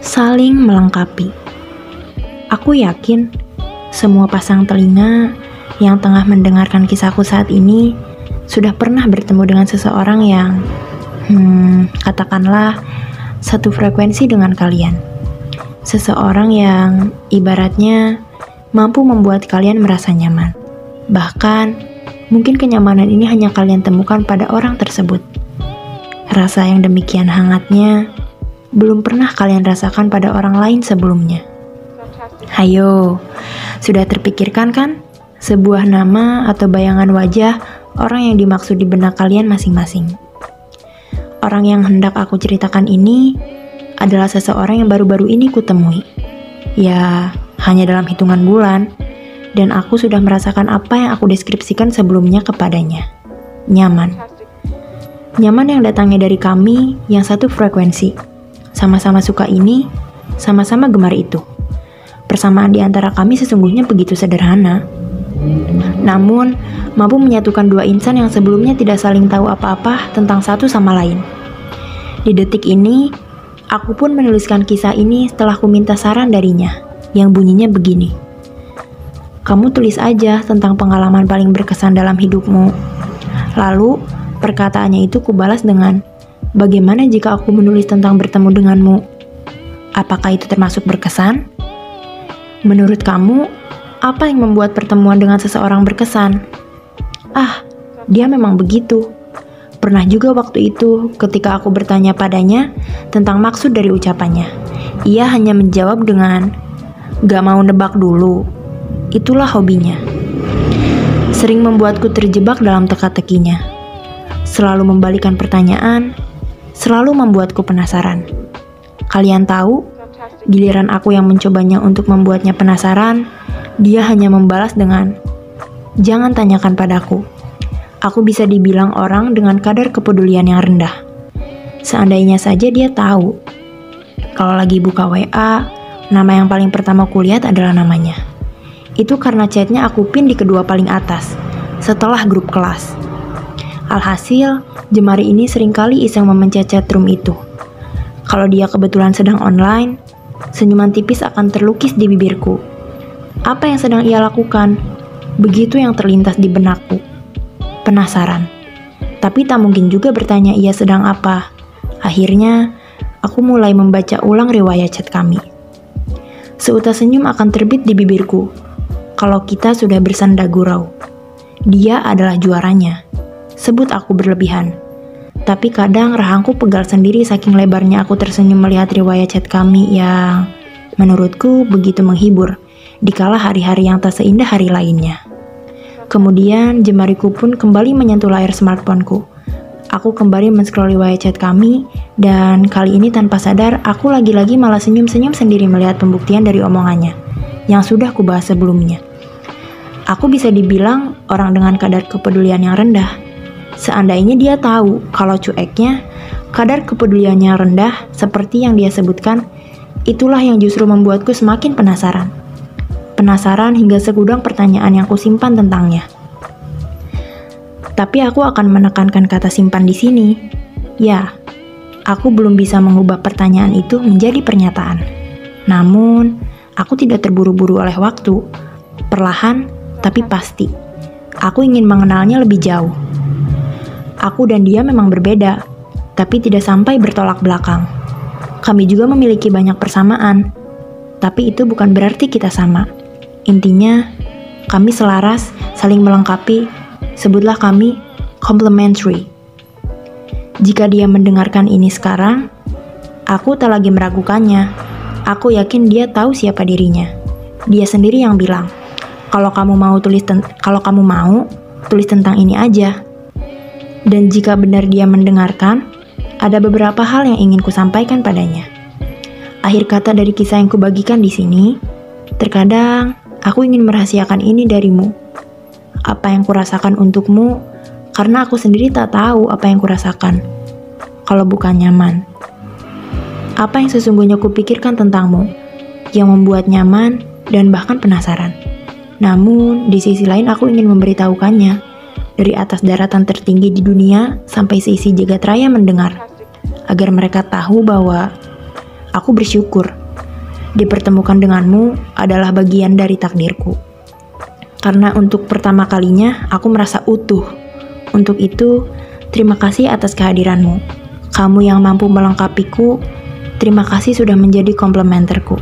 saling melengkapi. Aku yakin semua pasang telinga yang tengah mendengarkan kisahku saat ini sudah pernah bertemu dengan seseorang yang, hmm, katakanlah satu frekuensi dengan kalian. Seseorang yang ibaratnya mampu membuat kalian merasa nyaman. Bahkan, mungkin kenyamanan ini hanya kalian temukan pada orang tersebut. Rasa yang demikian hangatnya belum pernah kalian rasakan pada orang lain sebelumnya. Hayo, sudah terpikirkan kan sebuah nama atau bayangan wajah orang yang dimaksud di benak kalian masing-masing? Orang yang hendak aku ceritakan ini adalah seseorang yang baru-baru ini kutemui. Ya, hanya dalam hitungan bulan, dan aku sudah merasakan apa yang aku deskripsikan sebelumnya kepadanya. Nyaman. Nyaman yang datangnya dari kami yang satu frekuensi. Sama-sama suka ini, sama-sama gemar itu. Persamaan di antara kami sesungguhnya begitu sederhana. Namun, mampu menyatukan dua insan yang sebelumnya tidak saling tahu apa-apa tentang satu sama lain. Di detik ini, aku pun menuliskan kisah ini setelah ku minta saran darinya, yang bunyinya begini. Kamu tulis aja tentang pengalaman paling berkesan dalam hidupmu. Lalu, perkataannya itu kubalas dengan, Bagaimana jika aku menulis tentang bertemu denganmu? Apakah itu termasuk berkesan? Menurut kamu, apa yang membuat pertemuan dengan seseorang berkesan? Ah, dia memang begitu. Pernah juga waktu itu ketika aku bertanya padanya tentang maksud dari ucapannya. Ia hanya menjawab dengan, gak mau nebak dulu. Itulah hobinya. Sering membuatku terjebak dalam teka-tekinya. Selalu membalikan pertanyaan, selalu membuatku penasaran. Kalian tahu, giliran aku yang mencobanya untuk membuatnya penasaran, dia hanya membalas dengan, "Jangan tanyakan padaku." Aku bisa dibilang orang dengan kadar kepedulian yang rendah. Seandainya saja dia tahu, kalau lagi buka WA, nama yang paling pertama kulihat adalah namanya. Itu karena chatnya aku pin di kedua paling atas, setelah grup kelas. Alhasil, jemari ini sering kali iseng memencet chatroom itu. Kalau dia kebetulan sedang online, senyuman tipis akan terlukis di bibirku apa yang sedang ia lakukan? Begitu yang terlintas di benakku. Penasaran. Tapi tak mungkin juga bertanya ia sedang apa. Akhirnya, aku mulai membaca ulang riwayat chat kami. Seutas senyum akan terbit di bibirku. Kalau kita sudah bersanda gurau. Dia adalah juaranya. Sebut aku berlebihan. Tapi kadang rahangku pegal sendiri saking lebarnya aku tersenyum melihat riwayat chat kami yang menurutku begitu menghibur dikala hari-hari yang tak seindah hari lainnya. Kemudian jemariku pun kembali menyentuh layar smartphoneku. Aku kembali men-scroll riwayat chat kami, dan kali ini tanpa sadar aku lagi-lagi malah senyum-senyum sendiri melihat pembuktian dari omongannya, yang sudah kubahas sebelumnya. Aku bisa dibilang orang dengan kadar kepedulian yang rendah. Seandainya dia tahu kalau cueknya, kadar kepeduliannya rendah seperti yang dia sebutkan, itulah yang justru membuatku semakin penasaran penasaran hingga segudang pertanyaan yang kusimpan tentangnya. Tapi aku akan menekankan kata simpan di sini. Ya, aku belum bisa mengubah pertanyaan itu menjadi pernyataan. Namun, aku tidak terburu-buru oleh waktu. Perlahan, tapi pasti. Aku ingin mengenalnya lebih jauh. Aku dan dia memang berbeda, tapi tidak sampai bertolak belakang. Kami juga memiliki banyak persamaan, tapi itu bukan berarti kita sama. Intinya, kami selaras, saling melengkapi, sebutlah kami complementary. Jika dia mendengarkan ini sekarang, aku tak lagi meragukannya. Aku yakin dia tahu siapa dirinya. Dia sendiri yang bilang, kalau kamu mau tulis kalau kamu mau, tulis tentang ini aja. Dan jika benar dia mendengarkan, ada beberapa hal yang ingin kusampaikan padanya. Akhir kata dari kisah yang kubagikan di sini, terkadang Aku ingin merahasiakan ini darimu. Apa yang kurasakan untukmu, karena aku sendiri tak tahu apa yang kurasakan. Kalau bukan nyaman. Apa yang sesungguhnya kupikirkan tentangmu, yang membuat nyaman dan bahkan penasaran. Namun, di sisi lain aku ingin memberitahukannya. Dari atas daratan tertinggi di dunia sampai seisi jagat raya mendengar. Agar mereka tahu bahwa aku bersyukur. Dipertemukan denganmu adalah bagian dari takdirku. Karena untuk pertama kalinya aku merasa utuh. Untuk itu, terima kasih atas kehadiranmu. Kamu yang mampu melengkapiku, terima kasih sudah menjadi komplementerku.